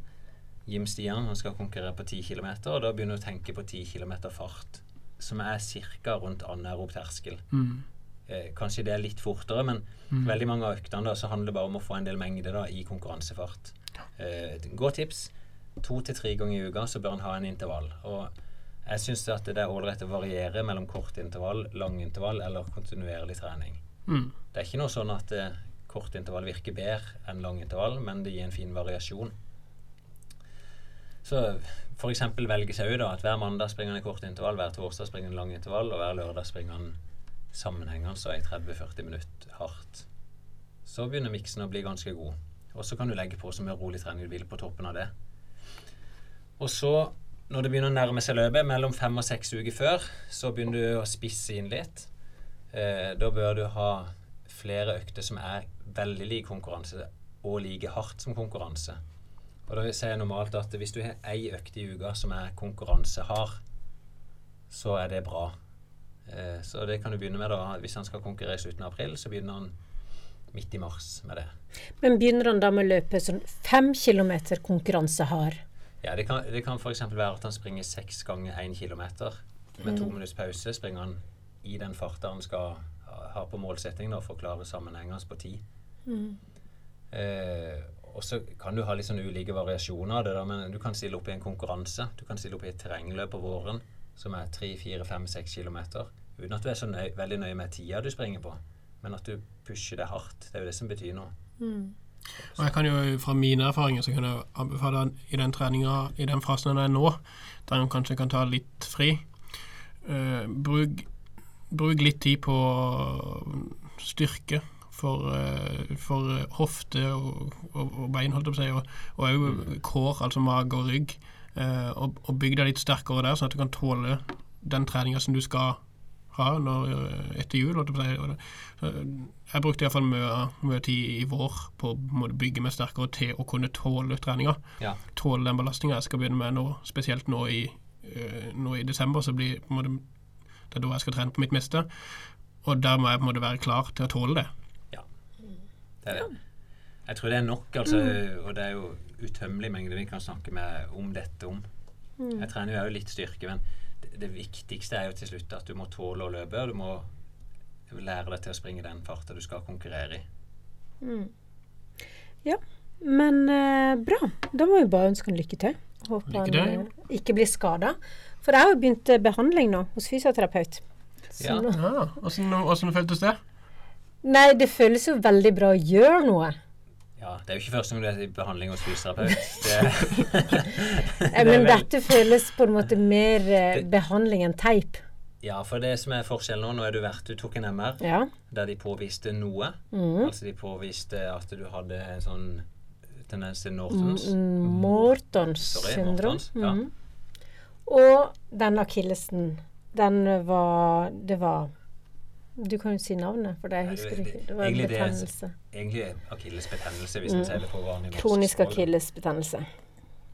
Jim Stian han skal konkurrere på 10 km, og da begynner du å tenke på 10 km fart. Som er ca. rundt anaerob terskel. Mm. Eh, kanskje det er litt fortere, men Mm. veldig mange av øktene da, så handler det bare om å få en del mengde da, i konkurransefart. Eh, godt tips. To til tre ganger i uka så bør en ha en intervall. Og jeg syns det er ålreit å variere mellom kort intervall, lang intervall eller kontinuerlig trening. Mm. Det er ikke noe sånn at eh, kort intervall virker bedre enn lang intervall, men det gir en fin variasjon. så f.eks. velges ut da, at hver mandag springer han i kort intervall, hver torsdag springer han lang intervall, og hver lørdag springer han sammenhengende så i 30-40 minutter hardt. Så begynner miksen å bli ganske god. Og så kan du legge på så mye rolig trening du vil på toppen av det. Og så, når det begynner å nærme seg løpet, mellom fem og seks uker før, så begynner du å spisse inn litt. Eh, da bør du ha flere økter som er veldig lik konkurranse, og like hardt som konkurranse. Og da sier jeg normalt at hvis du har ei økt i uka som er konkurransehard, så er det bra. Eh, så det kan du begynne med da. Hvis han skal konkurrere i slutten av april, så begynner han midt i mars med det. Men begynner han da med å løpe sånn fem kilometer konkurransehard? Ja, Det kan, det kan f.eks. være at han springer seks ganger én kilometer. Med to minutts pause springer han i den farta han skal ha- ha på målsetting å forklare sammenhengende på ti. Eh, og så kan du ha litt sånn ulike variasjoner av det, der, men du kan stille opp i en konkurranse. Du kan stille opp i et terrengløp på våren som er 3, 4, 5, 6 km. Uten at du er så nøy, veldig nøye med tida du springer på, men at du pusher det hardt. Det er jo det som betyr noe. Og jeg kan jo fra mine erfaringer så kan jeg anbefale i den treninga, i den fasen den er nå, der en kanskje kan ta litt fri. uh, bruk, bruk litt tid på styrke for, eh, for hofte og, og, og bein, holdt jeg på å si, og, og også kår, altså mage og rygg. eh, og, og bygg deg litt sterkere der, sånn at du kan tåle den treninga som du skal ha når, eh, etter jul. holdt jeg på å si. Jeg brukte iallfall mye, mye tid i vår på å bygge meg sterkere til å kunne tåle treninga. Ja. Tåle den belastninga jeg skal begynne med nå, spesielt nå i, nå i desember. Så blir på en måte, det er da jeg skal trene på mitt meste. Og der må jeg på en måte være klar til å tåle det. Det er det. Jeg tror det er nok, altså, og det er jo utømmelig mengde vi kan snakke med om dette om. Jeg trener jo litt styrke, men det, det viktigste er jo til slutt at du må tåle å løpe, og du må lære deg til å springe den farta du skal konkurrere i. Ja, men eh, bra. Da må vi bare ønske han lykke til. Håper Lykke til. han ikke blir skada. For jeg har jo begynt eh, behandling nå hos fysioterapeut. Så Ja. nå- Ja, Åssen åssen føltes det? Nei, det føles jo veldig bra å gjøre noe. Ja, Det er jo ikke første gang du er i behandling hos fysioterapeut. Det, det Men dette føles på en måte mer eh, Det- behandling enn teip. ja, for det som er forskjellen nå Nå er du vært, du tok en MR Ja. der de påviste noe. Mm. Altså de påviste at du hadde en sånn tendens til Nortons. Mortons Mortons Sorry, syndrom. Mortons, ja. Mhm. Og den akillesen, den var Det var Du kan jo si navnet, for det husker det- du ikke. Det var en betennelse. det er-. Egentlig akillesbetennelse, hvis en sier det på vanlig norsk. Mm. Kronisk akillesbetennelse.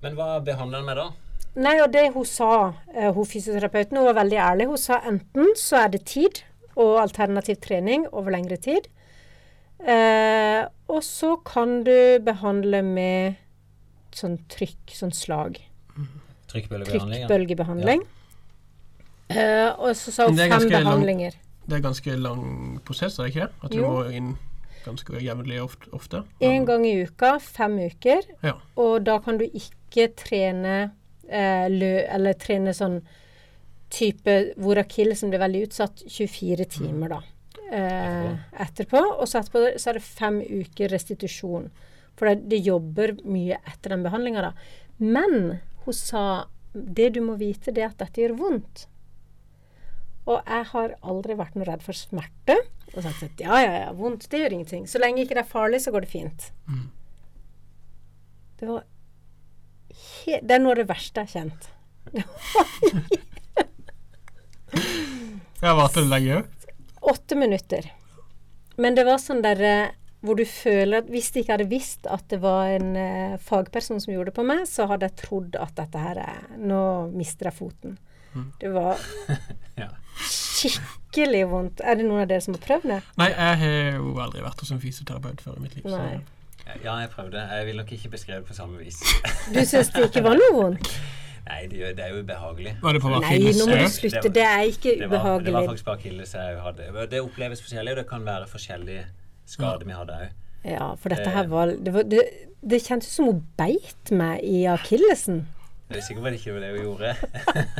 Men hva behandler en med da? Nei, og det hun sa, eh, hun fysioterapeuten, hun var veldig ærlig. Hun sa enten så er det tid og alternativ trening over lengre tid. Eh, og så kan du behandle med sånn trykk, sånn slag. Trykkbølgebehandling? ja. Trykkbølgebehandling. Eh, og så sa hun fem behandlinger. lang- Det er ganske lang prosess, er det ikke det? At du Jo. må inn ganske jevnlig ofte? ofte. En gang i uka, fem uker. Ja. Og da kan du ikke trene eh, lø, eller trene sånn type hvor akillesen blir veldig utsatt 24 timer, da. Eh, etterpå. Og så etterpå så er det fem uker restitusjon. For det, det jobber mye etter den behandlinga, da. Men hun sa det du må vite, det er at dette gjør vondt. Og jeg har aldri vært noe redd for smerte. Og sagt at ja, ja, ja, vondt, det gjør ingenting. Så lenge ikke det er farlig, så går det fint. Det var Det er noe av det verste jeg har kjent. jeg har vært der lenge òg? Åtte minutter. Men det var sånn der eh, hvor du føler at hvis de ikke hadde visst at det var en eh, fagperson som gjorde det på meg, så hadde jeg trodd at dette her er Nå mister jeg foten. Det var Ja. skikkelig vondt. Er det noen av dere som har prøvd det? Nei, jeg har jo aldri vært hos en fysioterapeut før i mitt liv. Nei. ja, jeg prøvde. Jeg vil nok ikke beskrive det på samme vis. Du syns det ikke var noe vondt? Nei, det, det er jo ubehagelig. Var det på Nei, nå må du slutte. Det er ikke Det var, det var ubehagelig. faktisk bare akilles jeg hadde. Det oppleves forskjellig, og det kan være forskjellige skader vi hadde òg. Ja, for dette her var Det, var, det, det kjentes som hun beit meg i akillesen. Jeg er sikker på at det ikke var det hun gjorde.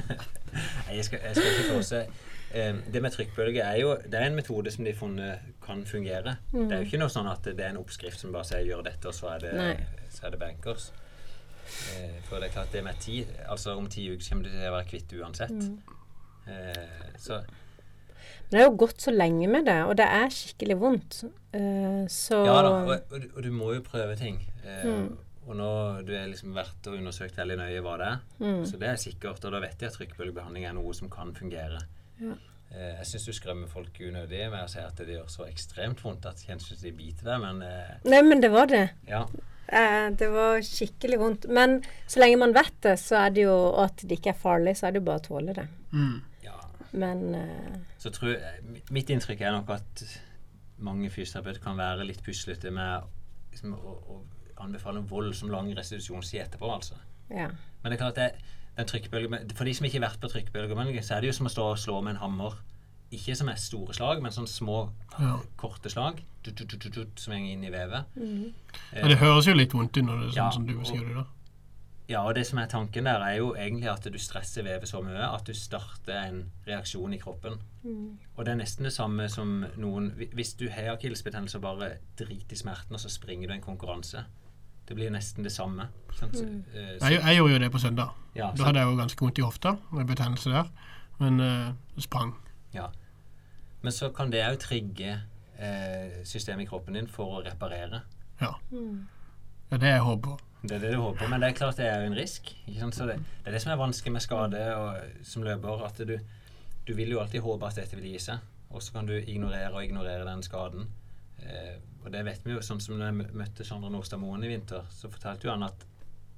Nei, jeg skal, jeg skal ikke forse. Eh, Det med trykkbølge er jo Det er en metode som de har funnet kan fungere. Det er jo ikke noe sånn at det er en oppskrift som bare sier 'gjør dette', og så er det, Nei. så er det bankers. Eh, for det er klart det med tid Altså om ti uker kommer du til å være kvitt uansett. Mm. Eh, så Men det har jo gått så lenge med det, og det er skikkelig vondt. Uh, så Ja da, og, og, du- og du må jo prøve ting. Uh, Mm. Og nå du har liksom vært og undersøkt veldig nøye hva det er, Mm. så det er sikkert. Og da vet jeg at trykkbølgebehandling er noe som kan fungere. Ja. Eh, jeg syns du skremmer folk unødig med å si at det gjør så ekstremt vondt at jeg syns de biter deg, men eh, Nei, men det var det. ja. Eh, det var skikkelig vondt. Men så lenge man vet det, så er det jo og at det ikke er farlig, så er det jo bare å tåle det. Mm. Men uh, Så tror jeg, mitt inntrykk er nok at mange fysioterapeuter kan være litt puslete med liksom, å, å anbefale vold som lang restitusjonstid etterpå, altså. ja. Men det er klart det, den trykkbølge, For de som ikke har vært på trykkbølgebehandling, så er det jo som å stå og slå med en hammer. Ikke som er store slag, men sånn små, Ja. korte slag tut, tut, tut, som henger inn i vevet. Mm. Ja, det høres jo litt vondt ut når det er sånn Ja, som du beskriver det. da. Ja, og det som er tanken der, er jo egentlig at du stresser vevet så mye at du starter en reaksjon i kroppen. Mm. Og det er nesten det samme som noen Hvis du har akillesbetennelse og bare driter i smerten, og så springer du en konkurranse. Det blir nesten det samme. Sant? Mm. eh, så, Jeg, jeg gjorde jo det på søndag. ja, Da hadde jeg jo ganske vondt i hofta, med betennelse der. Men uh, sprang. ja. Men så kan det òg trigge uh, systemet i kroppen din for å reparere. Mm. Det er det jeg håper. Det er det du håper men det er klart det er en risk. Det, det er det som er vanskelig med skade og, som løper. At du, du vil jo alltid håpe at dette vil gi seg, og så kan du ignorere og ignorere den skaden. Eh, og det vet vi jo, sånn som når jeg møtte Sondre Nordstad Moen i vinter, så fortalte jo han at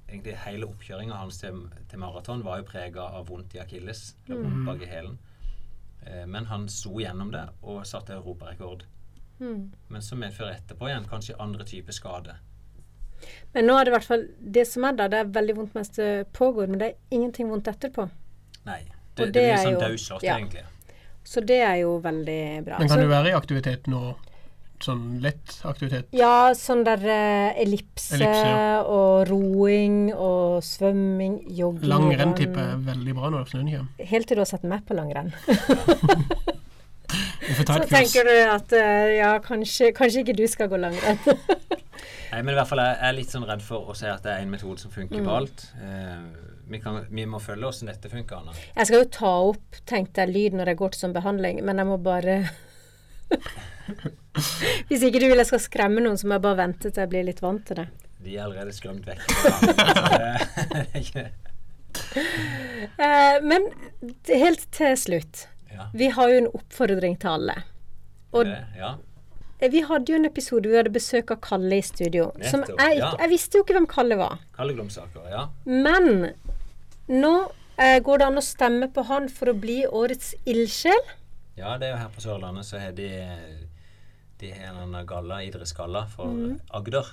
egentlig hele oppkjøringa hans til, til maraton var jo prega av vondt i akilles, eller vondt bak i hælen. Eh, men han sto gjennom det og satte europarekord. Mm. Men så medfører etterpå igjen kanskje andre typer skade. Men nå er det i hvert fall det som er der. Det er veldig vondt mens det pågår, men det er ingenting vondt etterpå. Nei. Det, det det blir sånn daudslått, ja. egentlig. Så det er jo veldig bra. Men kan du være i aktivitet nå? Sånn lett aktivitet? Ja, sånn der eh, ellipse, Ellipse, ja. og roing og svømming, jogging Langrenn tipper jeg er veldig bra når snøen kommer. Helt til du har sett meg på langrenn. Så tenker du at eh, ja, kanskje, kanskje ikke du skal gå langrenn. Nei, men i hvert fall jeg er litt sånn redd for å si at det er en metode som funker Mm. på alt. Eh, vi, kan, vi må følge hvordan dette funker, Anna. Jeg skal jo ta opp, tenkte jeg, lyd når jeg går til sånn behandling, men jeg må bare Hvis ikke du vil jeg skal skremme noen, så må jeg bare vente til jeg blir litt vant til det. De er allerede skremt vekk. Det er ikke- Eh, men helt til slutt. Ja, Vi har jo en oppfordring til alle. Og det, ja. eh, vi hadde jo en episode hvor vi hadde besøk av Kalle i studio. Som Nettopp, jeg, ja. jeg visste jo ikke hvem Kalle var. Kalle Glomsaker, ja. Men nå eh, går det an å stemme på han for å bli årets ildsjel. Ja, det er jo her på Sørlandet så har de De har en galla, idrettsgalla, for Mm. Agder.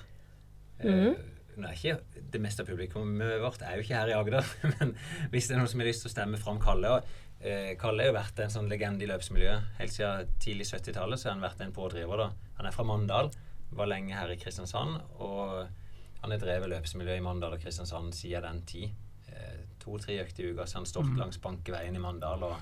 Eh, er ikke, det meste av publikummet vårt er jo ikke her i Agder, men hvis det er noen som har lyst til å stemme fram Kalle og eh, Kalle har jo vært en sånn legende i løpsmiljøet. Helt siden tidlig 70-tallet så har han vært en pådriver. da. Han er fra Mandal, var lenge her i Kristiansand, og han har drevet løpsmiljø i Mandal og Kristiansand siden den tid. Eh, To-tre økter i uka, så han stått langs Bankeveien i Mandal og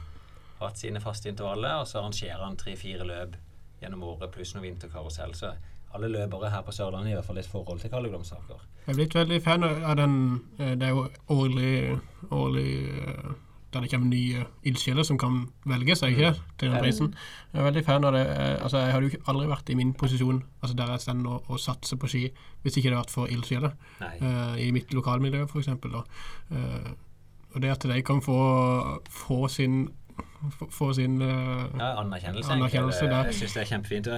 hatt sine faste intervaller, og så arrangerer han tre-fire løp gjennom året, pluss noe vinterkarusell. Så alle løpere her på Sørlandet i hvert fall et forhold til Kalle Glomsaker. Jeg er blitt veldig fan av den eh, Det jo årlig, årlig eh, der det kommer nye ildsjeler som kan velge seg ikke? Til den prisen. Jeg er veldig fan av det. Eh, Altså, jeg hadde jo aldri vært i min posisjon altså der jeg står og, og satser på ski, hvis ikke det hadde vært for ildsjeler. Eh, I mitt lokalmiljø, f.eks. Uh, og det at de kan få, få sin få, sin uh, Ja, anerkjennelse. Anerkjennelse der. Jeg syns det er kjempefint.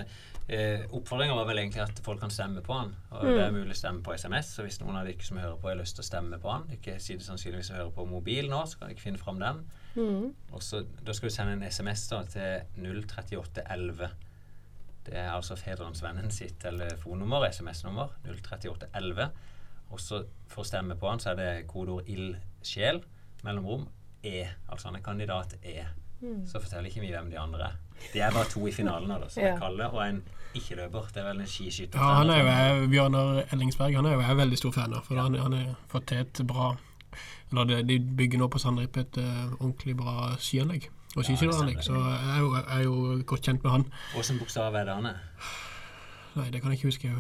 Eh, Oppfordringa var vel egentlig at folk kan stemme på han. Og Det er mulig å stemme på SMS. Så hvis noen av dere som hører på, har lyst til å stemme på han Ikke sitter sannsynligvis å hører på mobil nå, så kan dere finne fram den. Mm. Og så, Da skal du sende en SMS da til 03811. Det er altså Fedrelandsvennen sitt telefonnummer, SMS-nummer. 03811. Og så for å stemme på han, så er det kodeord 'ildsjel', mellomrom E. Altså han er kandidat E. Så forteller ikke vi hvem de andre er. De er bare to i finalen av. Det er Kalle og en ikke-løper. Det er vel en skiskytter. Ja, han er jo jeg, Bjørnar Ellingsberg han er jo jeg veldig stor fan av. For han, han er fått til et bra eller De bygger nå på Sandrip et uh, ordentlig bra skianlegg. Og Ja, skiskytteranlegg. Så jeg er, jo, jeg er jo godt kjent med han. Åssen bokstav er det han er? Nei, det kan jeg ikke huske.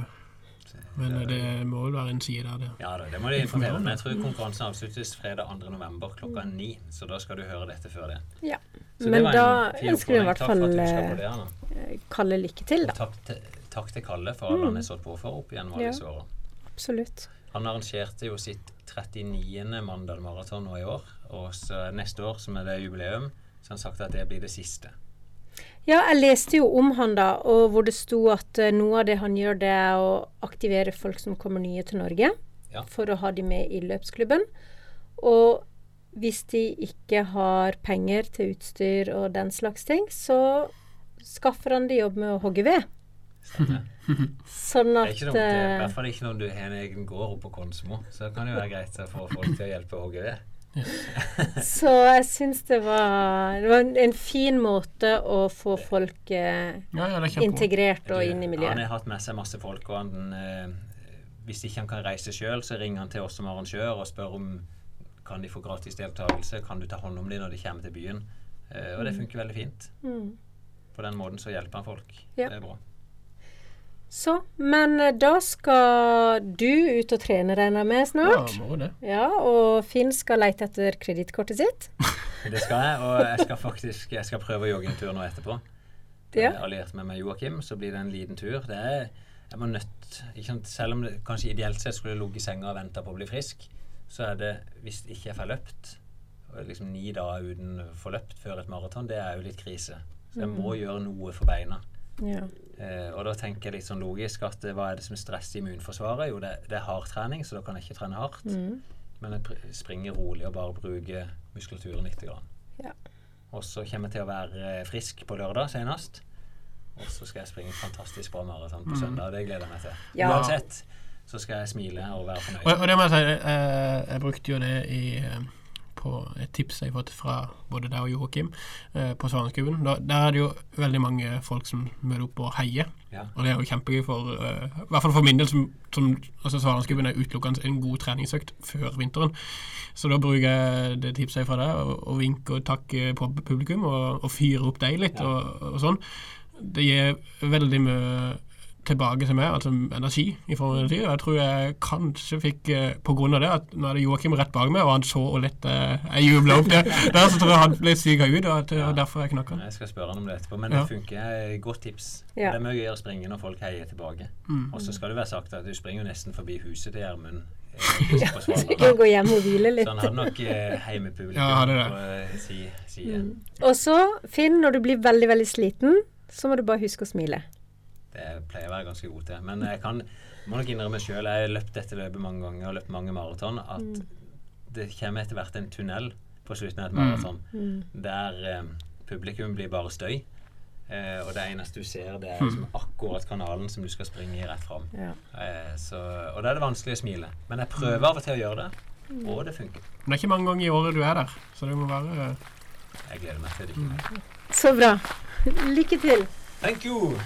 Men eh, det må vel være en side av det. Ja da, det må de informere om. Jeg tror konkurransen avsluttes fredag 2. november klokka ni. Så da skal du høre dette før det. Ja. Så Men da ønsker vi i hvert fall eh. Kalle lykke til, da. takk til, takk til Kalle for alle han har stått på for opp gjennom alle Ja. disse åra. Absolutt. Han arrangerte jo sitt 39. Mandal Maraton nå i år. Og så neste år, som er det jubileum, så har han sagt at det blir det siste. Ja, jeg leste jo om han da, og hvor det sto at eh, noe av det han gjør, det er å aktivere folk som kommer nye til Norge, Ja. for å ha de med i løpsklubben. Og hvis de ikke har penger til utstyr og den slags ting, så skaffer han de jobb med å hogge ved. Sånn Det er at. I eh, hvert fall ikke når du har en egen gård oppe på Konsmo. Så kan det jo være greit å få folk til å hjelpe å hogge ved. Så jeg syns det var Det var en, fin måte å få folk eh, Ja, ja, er integrert og Du, inn i miljøet. Han har hatt med seg masse folk, og han, eh, hvis ikke han kan reise sjøl, så ringer han til oss som arrangør og spør om kan de få gratis deltakelse, kan du ta hånd om dem når de kommer til byen. Eh, og det funker veldig fint. Mm. På den måten så hjelper han folk. Ja. Det er bra. Så, men eh, da skal du ut og trene, regner jeg med, Ja, snart? må det. Ja, og Finn skal lete etter kredittkortet sitt. Det skal jeg, og jeg skal faktisk jeg skal prøve å jogge en tur nå etterpå. Ja. Jeg har alliert meg med Joakim, så blir det en liten tur. Det er, jeg må nødt, ikke sant? Selv om det kanskje ideelt sett skulle ligget i senga og venta på å bli frisk, så er det, hvis ikke jeg får løpt, liksom ni dager uten å få løpt før et maraton, det er jo litt krise. Så jeg må gjøre noe for beina. Ja. Eh, og da tenker jeg litt sånn logisk at eh, hva er det som stresser immunforsvaret? Jo, det, det er hardtrening, så da kan jeg ikke trene hardt. Mm. Men jeg springer rolig og bare bruker muskulaturen litt. Grann. Ja. Og så kommer jeg til å være eh, frisk på lørdag senest. Og så skal jeg springe fantastisk bra maraton på søndag. Det gleder jeg meg til. Ja. Uansett så skal jeg smile og være fornøyd. og det må jeg si, jeg, jeg brukte jo det i, eh, på et tips jeg har fått fra både deg og Joakim eh, på Svaneskuben. Der er det jo veldig mange folk som møter opp og heier. Ja. Og det er jo kjempegøy for eh, I hvert fall for min del, som, som altså Svaneskuben er utelukkende en god treningsøkt før vinteren. Så da bruker jeg det tipset jeg fra deg, og, og vinke og takke på publikum, og, og fyre opp deg litt, Ja. og, og sånn. Det gir veldig mye tilbake til meg, altså energi i forhold til energi. Og jeg tror jeg kanskje fikk, pga. på grunn av det, at nå er det Joakim rett bak meg, og han så og lett eh, jeg jubla opp det. Der så tror jeg han ble syka ut, og at ja. var derfor jeg knakk han. Jeg skal spørre han om det etterpå, men Ja. det funker. Eh, Godt tips. Ja. Det er mye gøyere å springe når folk heier tilbake. Mm. Og så skal det være sagt at du springer jo nesten forbi huset til Gjermund. ja, Svalbard. Gå hjem og hvile litt. Så han hadde nok eh, Ja, på eh, si, side. Mm. Og så, Finn, når du blir veldig, veldig sliten, så må du bare huske å smile. Det pleier jeg å være ganske god til. Men jeg kan, må nok innrømme sjøl, jeg har løpt dette løpet mange ganger og løpt mange maraton, at det kommer etter hvert en tunnel på slutten av et maraton der eh, publikum blir bare støy. Eh, og det eneste du ser, det er liksom akkurat kanalen som du skal springe i rett fram. Ja. Eh, så, og da er det vanskelig å smile. Men jeg prøver av og til å gjøre det, og det funker. Men det er ikke mange ganger i året du er der, så det må være eh, Jeg gleder meg til det. ikke. Så bra. Lykke til. Thank you!